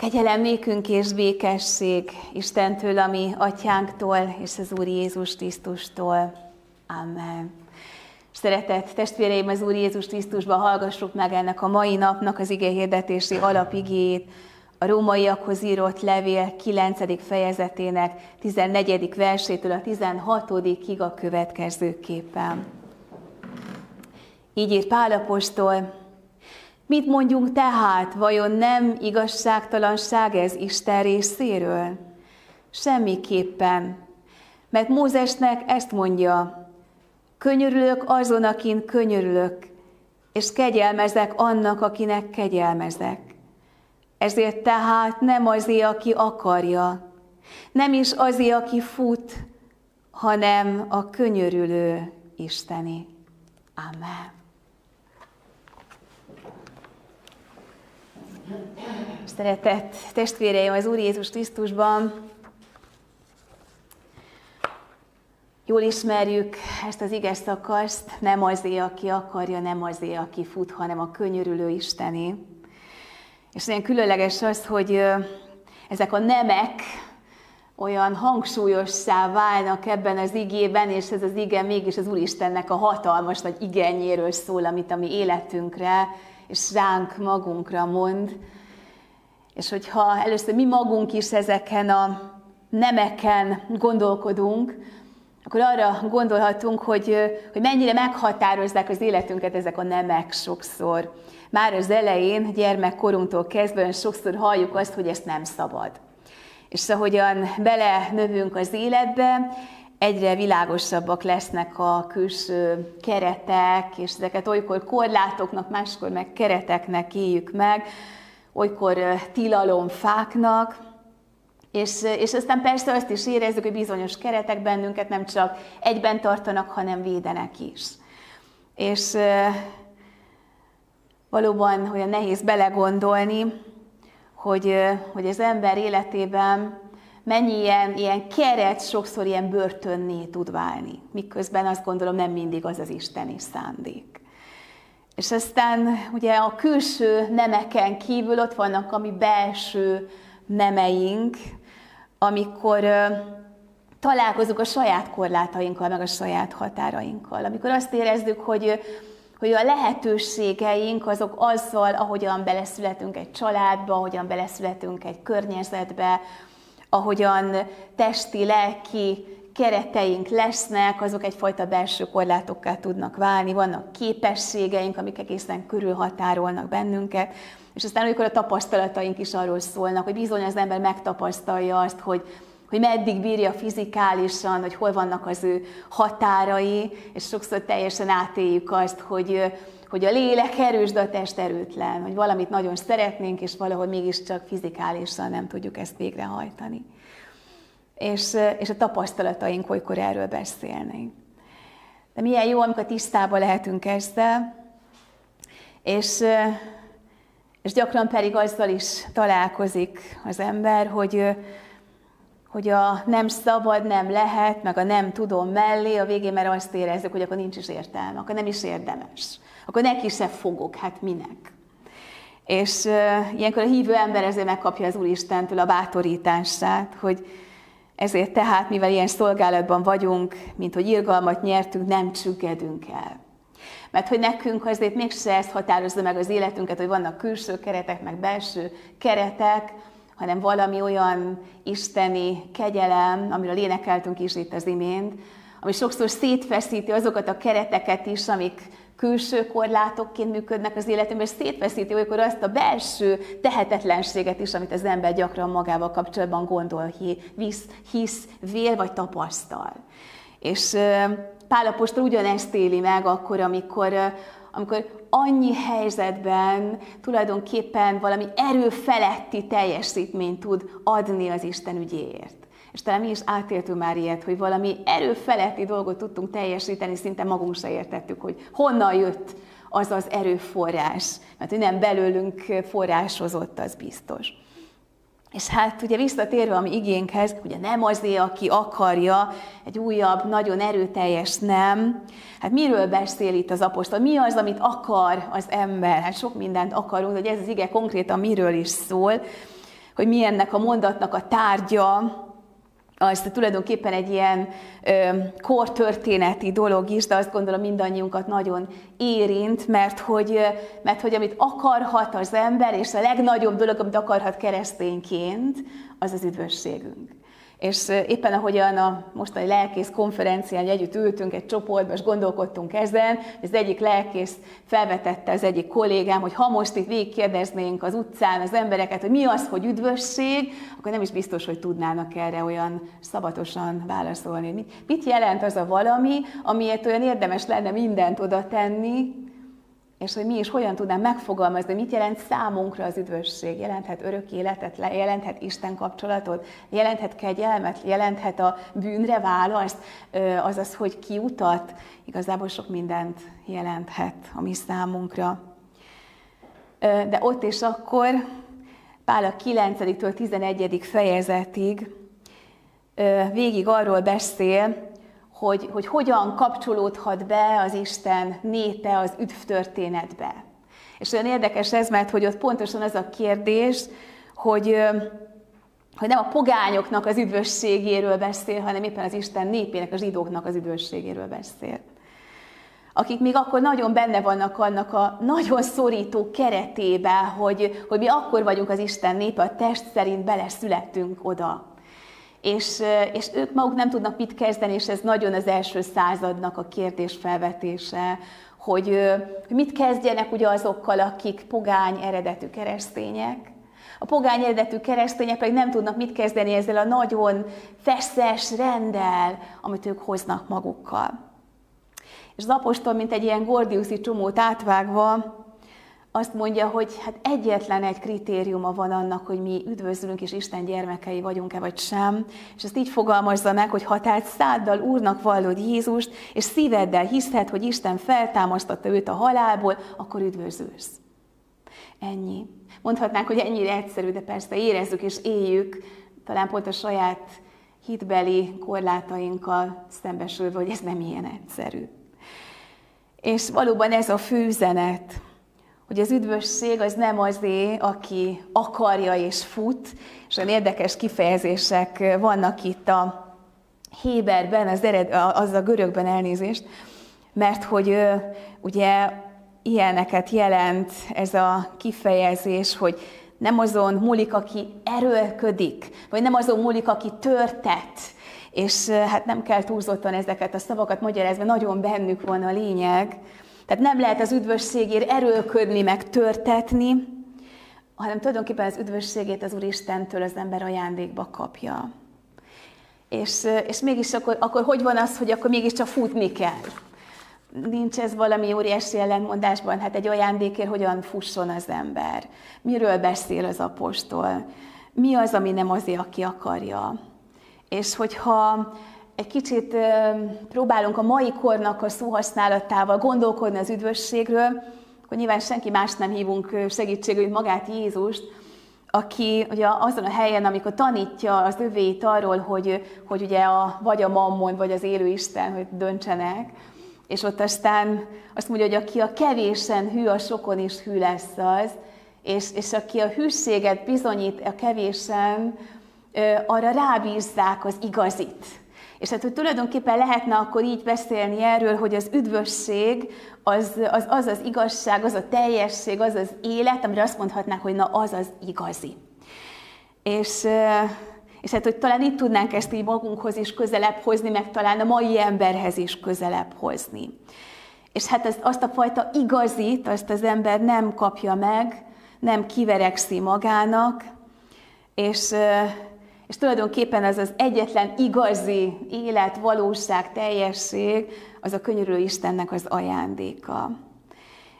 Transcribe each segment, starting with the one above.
Kegyelem és békesség Istentől, ami atyánktól és az Úr Jézus Krisztustól. Amen. Szeretett testvéreim, az Úr Jézus Krisztusban hallgassuk meg ennek a mai napnak az ige hirdetési alapigét, a rómaiakhoz írott levél 9. fejezetének 14. versétől a 16. ig a következőképpen. Így ír Pálapostól, Mit mondjunk tehát, vajon nem igazságtalanság ez Isten részéről? Semmiképpen. Mert Mózesnek ezt mondja, könyörülök azon, akin könyörülök, és kegyelmezek annak, akinek kegyelmezek. Ezért tehát nem azé, aki akarja, nem is azé, aki fut, hanem a könyörülő Isteni. Amen. Szeretett testvéreim az Úr Jézus Krisztusban, jól ismerjük ezt az iges szakaszt, nem azé, aki akarja, nem azé, aki fut, hanem a könyörülő Istené. És olyan különleges az, hogy ezek a nemek olyan hangsúlyossá válnak ebben az igében, és ez az ige mégis az Úristennek a hatalmas nagy igenyéről szól, amit a mi életünkre és ránk magunkra mond. És hogyha először mi magunk is ezeken a nemeken gondolkodunk, akkor arra gondolhatunk, hogy, hogy mennyire meghatározzák az életünket ezek a nemek sokszor. Már az elején, gyermekkorunktól kezdve sokszor halljuk azt, hogy ezt nem szabad. És ahogyan belenövünk az életbe, egyre világosabbak lesznek a külső keretek, és ezeket olykor korlátoknak, máskor meg kereteknek éljük meg, olykor tilalomfáknak, és, és aztán persze azt is érezzük, hogy bizonyos keretek bennünket nem csak egyben tartanak, hanem védenek is. És valóban olyan nehéz belegondolni, hogy, hogy az ember életében mennyi ilyen, ilyen keret sokszor ilyen börtönné tud válni, miközben azt gondolom nem mindig az az isteni szándék. És aztán ugye a külső nemeken kívül ott vannak a mi belső nemeink, amikor találkozunk a saját korlátainkkal, meg a saját határainkkal. Amikor azt érezzük, hogy, hogy a lehetőségeink azok azzal, ahogyan beleszületünk egy családba, ahogyan beleszületünk egy környezetbe, ahogyan testi, lelki kereteink lesznek, azok egyfajta belső korlátokká tudnak válni, vannak képességeink, amik egészen körülhatárolnak bennünket, és aztán amikor a tapasztalataink is arról szólnak, hogy bizony az ember megtapasztalja azt, hogy, hogy meddig bírja fizikálisan, hogy hol vannak az ő határai, és sokszor teljesen átéljük azt, hogy, hogy a lélek erős, de a test erőtlen, hogy valamit nagyon szeretnénk, és valahol mégiscsak fizikálisan nem tudjuk ezt végrehajtani. És, és a tapasztalataink olykor erről beszélnek. De milyen jó, amikor tisztában lehetünk ezzel, és, és gyakran pedig azzal is találkozik az ember, hogy, hogy a nem szabad, nem lehet, meg a nem tudom mellé, a végén mert azt érezzük, hogy akkor nincs is értelme, akkor nem is érdemes akkor neki se fogok, hát minek. És uh, ilyenkor a hívő ember ezért megkapja az Úristentől a bátorítását, hogy ezért tehát, mivel ilyen szolgálatban vagyunk, mint hogy irgalmat nyertünk, nem csüggedünk el. Mert hogy nekünk azért mégse ezt határozza meg az életünket, hogy vannak külső keretek, meg belső keretek, hanem valami olyan isteni kegyelem, amiről énekeltünk is itt az imént, ami sokszor szétfeszíti azokat a kereteket is, amik külső korlátokként működnek az életünkben, és szétveszíti olykor azt a belső tehetetlenséget is, amit az ember gyakran magával kapcsolatban gondol, hisz, hisz vél vagy tapasztal. És Pálapostól ugyanezt éli meg akkor, amikor, amikor annyi helyzetben tulajdonképpen valami erőfeletti teljesítményt tud adni az Isten ügyéért. És talán mi is átéltünk már ilyet, hogy valami erőfeletti dolgot tudtunk teljesíteni, szinte magunk se értettük, hogy honnan jött az az erőforrás. Mert hogy nem belőlünk forrásozott, az biztos. És hát ugye visszatérve a mi igénkhez, ugye nem azért, aki akarja, egy újabb, nagyon erőteljes nem. Hát miről beszél itt az apostol? Mi az, amit akar az ember? Hát sok mindent akarunk, hogy ez az ige konkrétan miről is szól. hogy mi ennek a mondatnak a tárgya, az tulajdonképpen egy ilyen ö, kortörténeti dolog is, de azt gondolom mindannyiunkat nagyon érint, mert hogy, mert hogy amit akarhat az ember, és a legnagyobb dolog, amit akarhat keresztényként, az az üdvösségünk. És éppen ahogyan a mostani lelkész konferencián együtt ültünk egy csoportban, és gondolkodtunk ezen, az egyik lelkész felvetette az egyik kollégám, hogy ha most itt végigkérdeznénk az utcán az embereket, hogy mi az, hogy üdvösség, akkor nem is biztos, hogy tudnának erre olyan szabatosan válaszolni. Mit, jelent az a valami, amiért olyan érdemes lenne mindent oda tenni, és hogy mi is hogyan tudnám megfogalmazni, mit jelent számunkra az üdvösség. Jelenthet örök életet, jelenthet Isten kapcsolatot, jelenthet kegyelmet, jelenthet a bűnre választ, azaz, hogy kiutat. Igazából sok mindent jelenthet a mi számunkra. De ott és akkor Pál a 9-től 11. fejezetig végig arról beszél, hogy, hogy hogyan kapcsolódhat be az Isten népe az üdvtörténetbe. És olyan érdekes ez, mert hogy ott pontosan az a kérdés, hogy, hogy nem a pogányoknak az üdvösségéről beszél, hanem éppen az Isten népének, a zsidóknak az üdvösségéről beszél. Akik még akkor nagyon benne vannak annak a nagyon szorító keretébe, hogy, hogy mi akkor vagyunk az Isten népe, a test szerint beleszülettünk oda és, és ők maguk nem tudnak mit kezdeni, és ez nagyon az első századnak a kérdés felvetése, hogy, hogy mit kezdjenek ugye azokkal, akik pogány eredetű keresztények. A pogány eredetű keresztények pedig nem tudnak mit kezdeni ezzel a nagyon feszes rendel, amit ők hoznak magukkal. És az apostol, mint egy ilyen gordiuszi csomót átvágva, azt mondja, hogy hát egyetlen egy kritériuma van annak, hogy mi üdvözlünk és Isten gyermekei vagyunk-e vagy sem, és ezt így fogalmazza meg, hogy ha tehát száddal Úrnak vallod Jézust, és szíveddel hiszed, hogy Isten feltámasztotta őt a halálból, akkor üdvözülsz. Ennyi. Mondhatnánk, hogy ennyire egyszerű, de persze érezzük és éljük, talán pont a saját hitbeli korlátainkkal szembesülve, hogy ez nem ilyen egyszerű. És valóban ez a főzenet, hogy az üdvösség az nem azé, aki akarja és fut, és olyan érdekes kifejezések vannak itt a Héberben, az, ered, az a görögben elnézést, mert hogy ugye ilyeneket jelent ez a kifejezés, hogy nem azon múlik, aki erőlködik, vagy nem azon múlik, aki törtet, és hát nem kell túlzottan ezeket a szavakat magyarázni, nagyon bennük van a lényeg, tehát nem lehet az üdvösségért erőlködni, meg törtetni, hanem tulajdonképpen az üdvösségét az Úristentől az ember ajándékba kapja. És, és mégis akkor, akkor hogy van az, hogy akkor mégiscsak futni kell? Nincs ez valami óriási ellentmondásban, hát egy ajándékért hogyan fusson az ember? Miről beszél az apostol? Mi az, ami nem azért, aki akarja? És hogyha egy kicsit próbálunk a mai kornak a szóhasználatával gondolkodni az üdvösségről, akkor nyilván senki más nem hívunk segítségül, mint magát Jézust, aki ugye azon a helyen, amikor tanítja az övét arról, hogy, hogy ugye a, vagy a mammon, vagy az élő Isten, hogy döntsenek, és ott aztán azt mondja, hogy aki a kevésen hű, a sokon is hű lesz az, és, és aki a hűséget bizonyít a kevésen, arra rábízzák az igazit. És hát, hogy tulajdonképpen lehetne akkor így beszélni erről, hogy az üdvösség az az, az, az igazság, az a teljesség, az az élet, amire azt mondhatnánk, hogy na az az igazi. És, és hát, hogy talán itt tudnánk ezt így magunkhoz is közelebb hozni, meg talán a mai emberhez is közelebb hozni. És hát ezt, azt a fajta igazit, azt az ember nem kapja meg, nem kiverekszi magának, és, és tulajdonképpen ez az egyetlen igazi élet, valóság, teljesség, az a könyörülő Istennek az ajándéka.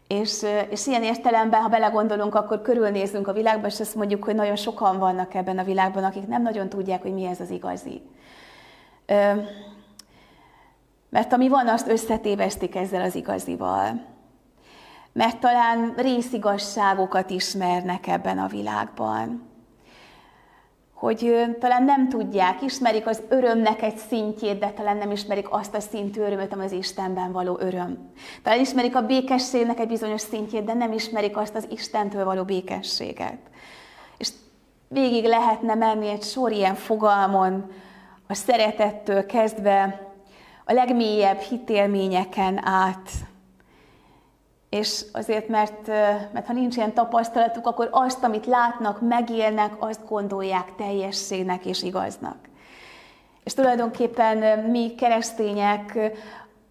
És, és ilyen értelemben, ha belegondolunk, akkor körülnézünk a világban, és azt mondjuk, hogy nagyon sokan vannak ebben a világban, akik nem nagyon tudják, hogy mi ez az igazi. Mert ami van, azt összetévesztik ezzel az igazival. Mert talán részigasságokat ismernek ebben a világban hogy talán nem tudják, ismerik az örömnek egy szintjét, de talán nem ismerik azt a szintű örömöt, ami az Istenben való öröm. Talán ismerik a békességnek egy bizonyos szintjét, de nem ismerik azt az Istentől való békességet. És végig lehetne menni egy sor ilyen fogalmon, a szeretettől kezdve a legmélyebb hitélményeken át. És azért, mert, mert ha nincs ilyen tapasztalatuk, akkor azt, amit látnak, megélnek, azt gondolják teljességnek és igaznak. És tulajdonképpen mi keresztények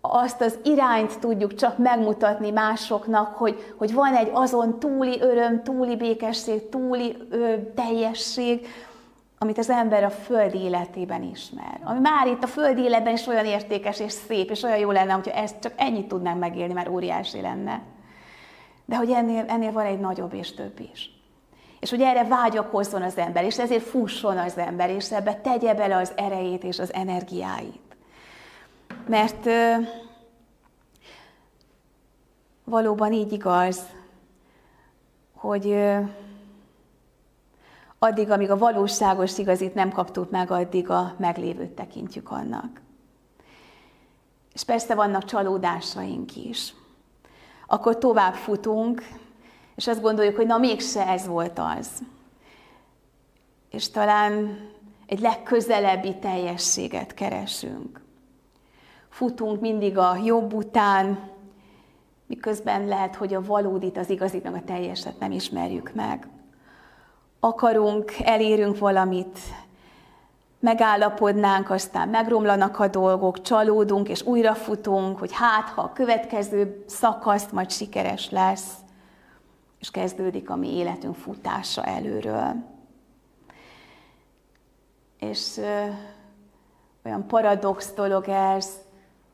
azt az irányt tudjuk csak megmutatni másoknak, hogy, hogy van egy azon túli öröm, túli békesség, túli ö, teljesség, amit az ember a földi életében ismer. Ami már itt a földi életben is olyan értékes és szép, és olyan jó lenne, hogyha ezt csak ennyit tudnánk megélni, már óriási lenne. De hogy ennél, ennél van egy nagyobb és több is. És hogy erre vágyakozzon az ember, és ezért fusson az ember, és ebbe tegye bele az erejét és az energiáit. Mert ö, valóban így igaz, hogy ö, addig, amíg a valóságos igazit nem kaptuk meg, addig a meglévőt tekintjük annak. És persze vannak csalódásaink is. Akkor tovább futunk, és azt gondoljuk, hogy na mégse ez volt az. És talán egy legközelebbi teljességet keresünk. Futunk mindig a jobb után, miközben lehet, hogy a valódit, az igazit, meg a teljeset nem ismerjük meg akarunk, elérünk valamit, megállapodnánk, aztán megromlanak a dolgok, csalódunk, és újra futunk, hogy hát, ha a következő szakasz majd sikeres lesz, és kezdődik a mi életünk futása előről. És ö, olyan paradox dolog ez,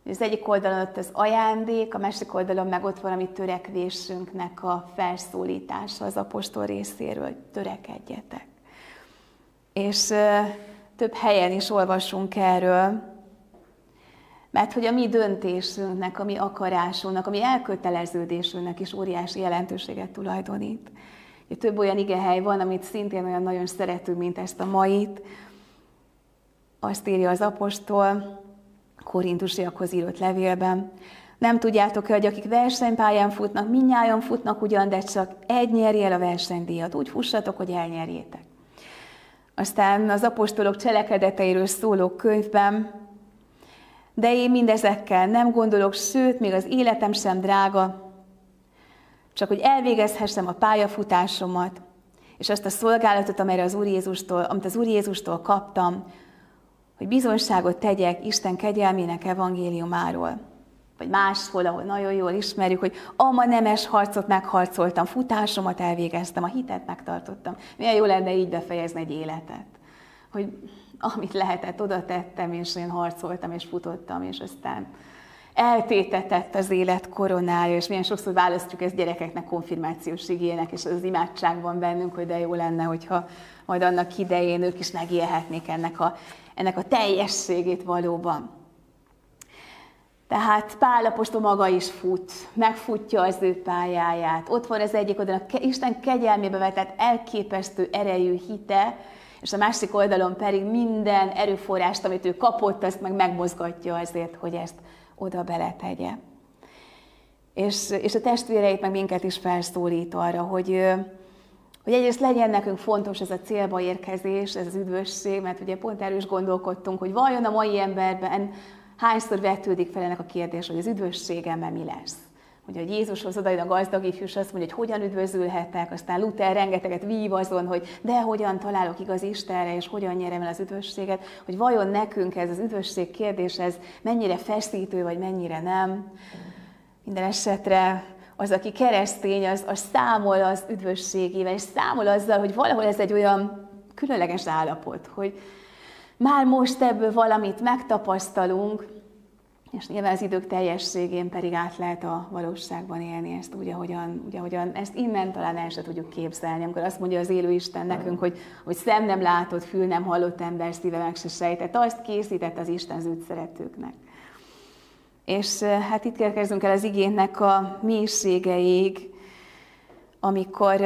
az egyik oldalon ott az ajándék, a másik oldalon meg ott van a mi törekvésünknek a felszólítása az apostol részéről, hogy törekedjetek. És több helyen is olvasunk erről, mert hogy a mi döntésünknek, a mi akarásunknak, a mi elköteleződésünknek is óriási jelentőséget tulajdonít. Több olyan igehely van, amit szintén olyan nagyon szeretünk, mint ezt a mait. Azt írja az apostol, korintusiakhoz írott levélben. Nem tudjátok hogy akik versenypályán futnak, minnyáján futnak ugyan, de csak egy nyeri el a versenydíjat. Úgy fussatok, hogy elnyerjétek. Aztán az apostolok cselekedeteiről szóló könyvben, de én mindezekkel nem gondolok, sőt, még az életem sem drága, csak hogy elvégezhessem a pályafutásomat, és azt a szolgálatot, amelyre az Úr Jézustól, amit az Úr Jézustól kaptam, hogy bizonyságot tegyek Isten kegyelmének evangéliumáról. Vagy máshol, ahol nagyon jól ismerjük, hogy ama nemes harcot megharcoltam, futásomat elvégeztem, a hitet megtartottam. Milyen jó lenne így befejezni egy életet. Hogy amit lehetett, oda tettem, és én harcoltam, és futottam, és aztán eltétetett az élet koronája, és milyen sokszor választjuk ezt gyerekeknek konfirmációs igének, és az imádságban bennünk, hogy de jó lenne, hogyha majd annak idején ők is megélhetnék ennek a ennek a teljességét valóban. Tehát Pál apostol maga is fut, megfutja az ő pályáját. Ott van az egyik oldalon Isten kegyelmébe vetett elképesztő erejű hite, és a másik oldalon pedig minden erőforrást, amit ő kapott, azt meg megmozgatja azért, hogy ezt oda beletegye. És, és a testvéreit meg minket is felszólít arra, hogy, hogy egyrészt legyen nekünk fontos ez a célba érkezés, ez az üdvösség, mert ugye pont erről is gondolkodtunk, hogy vajon a mai emberben hányszor vetődik fel ennek a kérdés, hogy az üdvösségemmel mi lesz. Ugye, hogy Jézushoz odajön a gazdag ifjús, azt mondja, hogy hogyan üdvözülhetek, aztán Luther rengeteget vív azon, hogy de hogyan találok igaz Istenre, és hogyan nyerem el az üdvösséget, hogy vajon nekünk ez az üdvösség kérdés, ez mennyire feszítő, vagy mennyire nem. Minden esetre az, aki keresztény, az, az számol az üdvösségével, és számol azzal, hogy valahol ez egy olyan különleges állapot, hogy már most ebből valamit megtapasztalunk, és nyilván az idők teljességén pedig át lehet a valóságban élni ezt úgy, ahogyan, úgy, ahogyan ezt innen talán el sem tudjuk képzelni, amikor azt mondja az élő Isten nekünk, hogy, hogy szem nem látott, fül nem hallott ember, szíve meg se sejtett, azt készített az Isten az őt szeretőknek. És hát itt érkezünk el az igénynek a mélységeig, amikor,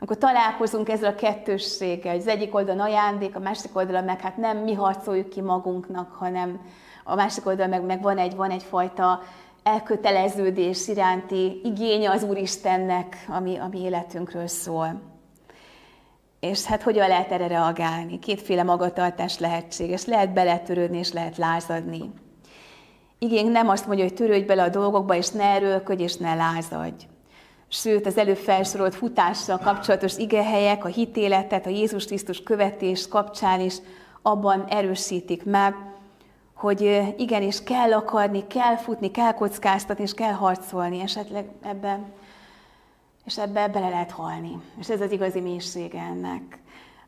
amikor találkozunk ezzel a kettősséggel, hogy az egyik oldalon ajándék, a másik oldalon meg hát nem mi harcoljuk ki magunknak, hanem a másik oldalon meg, meg van, egy, van egyfajta elköteleződés iránti igénye az Úristennek, ami, ami életünkről szól. És hát hogyan lehet erre reagálni? Kétféle magatartás lehetséges. Lehet beletörődni, és lehet lázadni. Igény nem azt mondja, hogy törődj bele a dolgokba, és ne erőlködj, és ne lázadj. Sőt, az előbb felsorolt futással kapcsolatos igehelyek, a hitéletet, a Jézus Krisztus követés kapcsán is abban erősítik meg, hogy igenis kell akarni, kell futni, kell kockáztatni, és kell harcolni, esetleg ebben, és ebbe bele lehet halni. És ez az igazi mélysége ennek.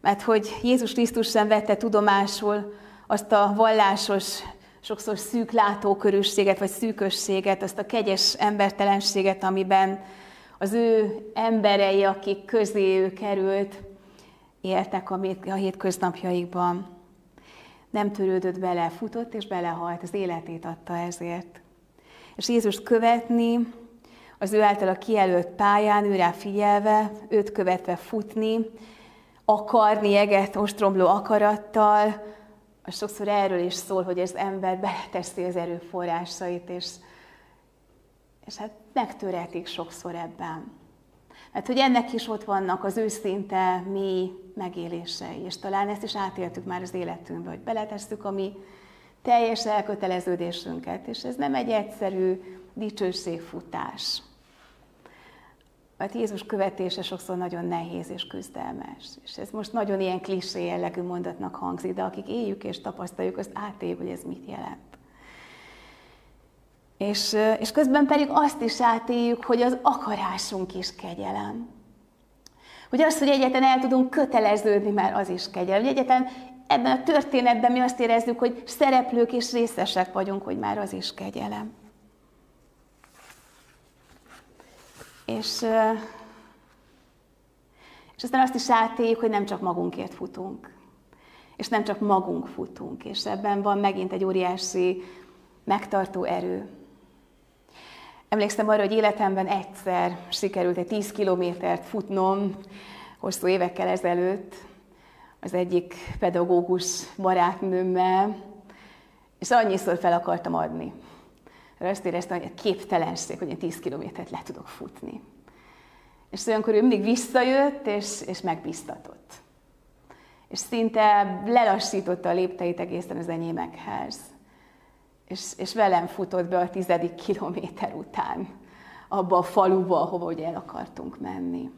Mert hogy Jézus Krisztus sem vette tudomásul azt a vallásos, sokszor szűk látókörűséget, vagy szűkösséget, azt a kegyes embertelenséget, amiben az ő emberei, akik közé ő került, éltek a hétköznapjaikban. Nem törődött bele, futott és belehalt, az életét adta ezért. És Jézus követni, az ő által a kijelölt pályán, őrá figyelve, őt követve futni, akarni eget ostromló akarattal, az sokszor erről is szól, hogy az ember beleteszi az erőforrásait, és, és hát megtöretik sokszor ebben. Mert hogy ennek is ott vannak az őszinte mély megélései, és talán ezt is átéltük már az életünkbe, hogy beletesszük a mi teljes elköteleződésünket, és ez nem egy egyszerű dicsőségfutás. Mert Jézus követése sokszor nagyon nehéz és küzdelmes. És ez most nagyon ilyen klisé jellegű mondatnak hangzik, de akik éljük és tapasztaljuk, azt átéljük, hogy ez mit jelent. És, és közben pedig azt is átéljük, hogy az akarásunk is kegyelem. Hogy az, hogy egyetlen el tudunk köteleződni, már az is kegyelem. Hogy egyetlen ebben a történetben mi azt érezzük, hogy szereplők és részesek vagyunk, hogy már az is kegyelem. És, és aztán azt is átéljük, hogy nem csak magunkért futunk, és nem csak magunk futunk, és ebben van megint egy óriási megtartó erő. Emlékszem arra, hogy életemben egyszer sikerült egy 10 kilométert futnom, hosszú évekkel ezelőtt, az egyik pedagógus barátnőmmel, és annyiszor fel akartam adni. Azt éreztem, hogy a képtelenség, hogy én 10 kilométert le tudok futni. És olyankor ő mindig visszajött, és, és megbíztatott. És szinte lelassította a lépteit egészen az enyémekhez és, és velem futott be a tizedik kilométer után abba a faluba, ahova ugye el akartunk menni.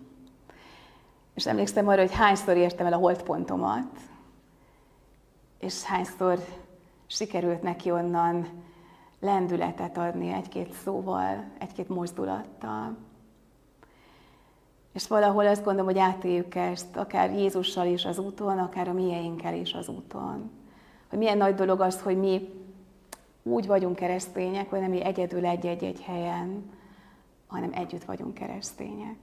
És emlékszem arra, hogy hányszor értem el a holdpontomat, és hányszor sikerült neki onnan lendületet adni egy-két szóval, egy-két mozdulattal. És valahol azt gondolom, hogy átéljük ezt, akár Jézussal is az úton, akár a mieinkkel is az úton. Hogy milyen nagy dolog az, hogy mi úgy vagyunk keresztények, hogy nem mi egyedül egy-egy-egy helyen, hanem együtt vagyunk keresztények.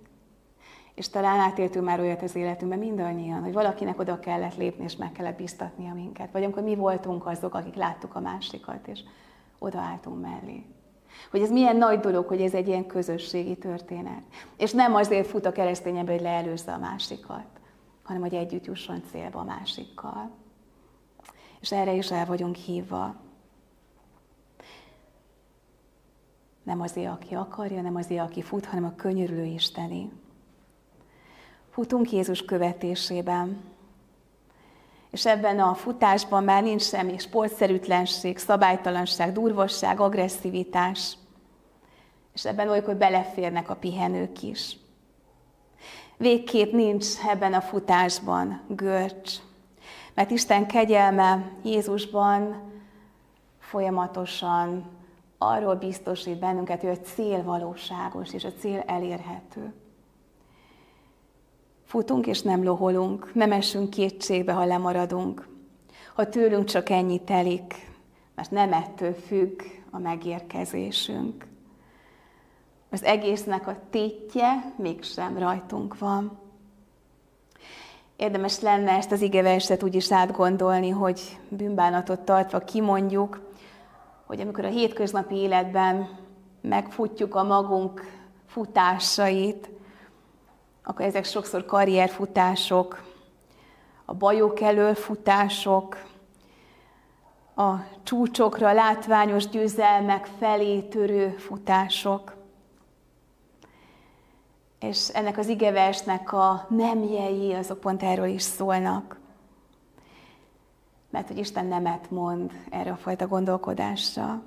És talán átéltünk már olyat az életünkben mindannyian, hogy valakinek oda kellett lépni, és meg kellett biztatnia minket. Vagy amikor mi voltunk azok, akik láttuk a másikat, és odaálltunk mellé. Hogy ez milyen nagy dolog, hogy ez egy ilyen közösségi történet. És nem azért fut a keresztény ember, hogy leelőzze a másikat, hanem hogy együtt jusson célba a másikkal. És erre is el vagyunk hívva. Nem azért, aki akarja, nem azért, aki fut, hanem a könyörülő Isteni. Futunk Jézus követésében. És ebben a futásban már nincs semmi sportszerűtlenség, szabálytalanság, durvosság, agresszivitás. És ebben olykor beleférnek a pihenők is. Végképp nincs ebben a futásban görcs, mert Isten kegyelme Jézusban folyamatosan arról biztosít bennünket, hogy a cél valóságos, és a cél elérhető. Futunk és nem loholunk, nem esünk kétségbe, ha lemaradunk. Ha tőlünk csak ennyi telik, mert nem ettől függ a megérkezésünk. Az egésznek a tétje mégsem rajtunk van. Érdemes lenne ezt az igeverset úgy is átgondolni, hogy bűnbánatot tartva kimondjuk, hogy amikor a hétköznapi életben megfutjuk a magunk futásait, akkor ezek sokszor karrierfutások, a bajok elől futások, a csúcsokra látványos győzelmek felé törő futások. És ennek az igeversnek a nemjei, azok pont erről is szólnak. Mert hogy Isten nemet mond erre a fajta gondolkodásra.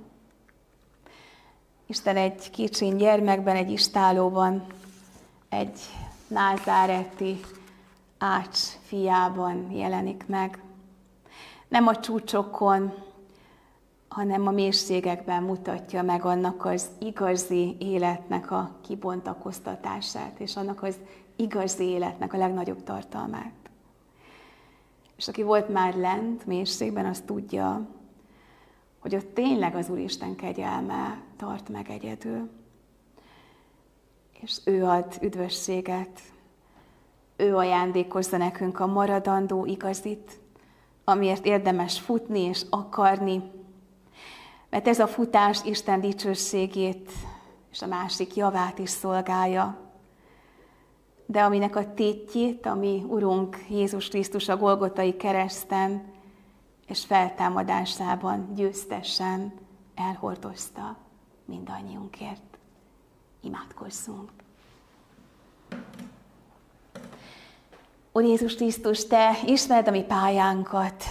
Isten egy kicsin gyermekben, egy istálóban, egy názáreti ács fiában jelenik meg. Nem a csúcsokon, hanem a mélységekben mutatja meg annak az igazi életnek a kibontakoztatását, és annak az igazi életnek a legnagyobb tartalmát. És aki volt már lent, mélységben, az tudja, hogy ott tényleg az Úristen kegyelme tart meg egyedül. És ő ad üdvösséget, ő ajándékozza nekünk a maradandó igazit, amiért érdemes futni és akarni, mert ez a futás Isten dicsőségét és a másik javát is szolgálja. De aminek a tétjét, ami Urunk Jézus Krisztus a Golgotai kereszten és feltámadásában győztesen elhordozta mindannyiunkért. Imádkozzunk! Úr Jézus Krisztus, Te ismered a mi pályánkat,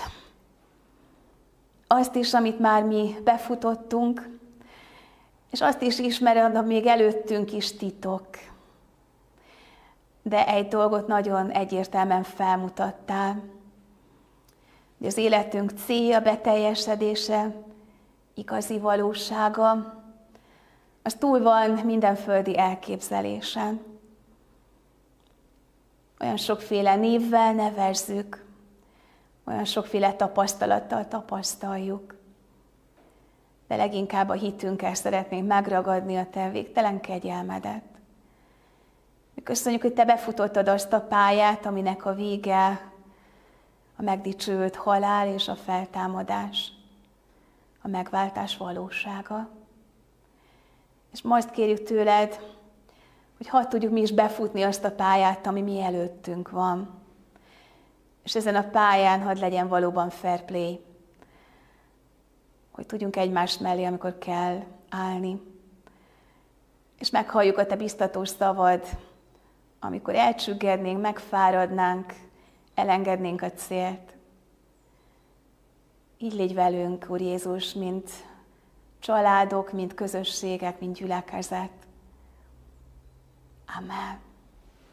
azt is, amit már mi befutottunk, és azt is ismered, ami még előttünk is titok. De egy dolgot nagyon egyértelműen felmutattál, hogy az életünk célja, beteljesedése, igazi valósága, az túl van minden földi elképzelésen. Olyan sokféle névvel nevezzük, olyan sokféle tapasztalattal tapasztaljuk. De leginkább a hitünkkel szeretnénk megragadni a Te végtelen kegyelmedet. Köszönjük, hogy Te befutottad azt a pályát, aminek a vége a megdicsőült halál és a feltámadás, a megváltás valósága. És most kérjük tőled, hogy hadd tudjuk mi is befutni azt a pályát, ami mi előttünk van és ezen a pályán hadd legyen valóban fair play, hogy tudjunk egymást mellé, amikor kell állni. És meghalljuk a te biztatós szavad, amikor elcsüggednénk, megfáradnánk, elengednénk a célt. Így légy velünk, Úr Jézus, mint családok, mint közösségek, mint gyülekezet. Amen.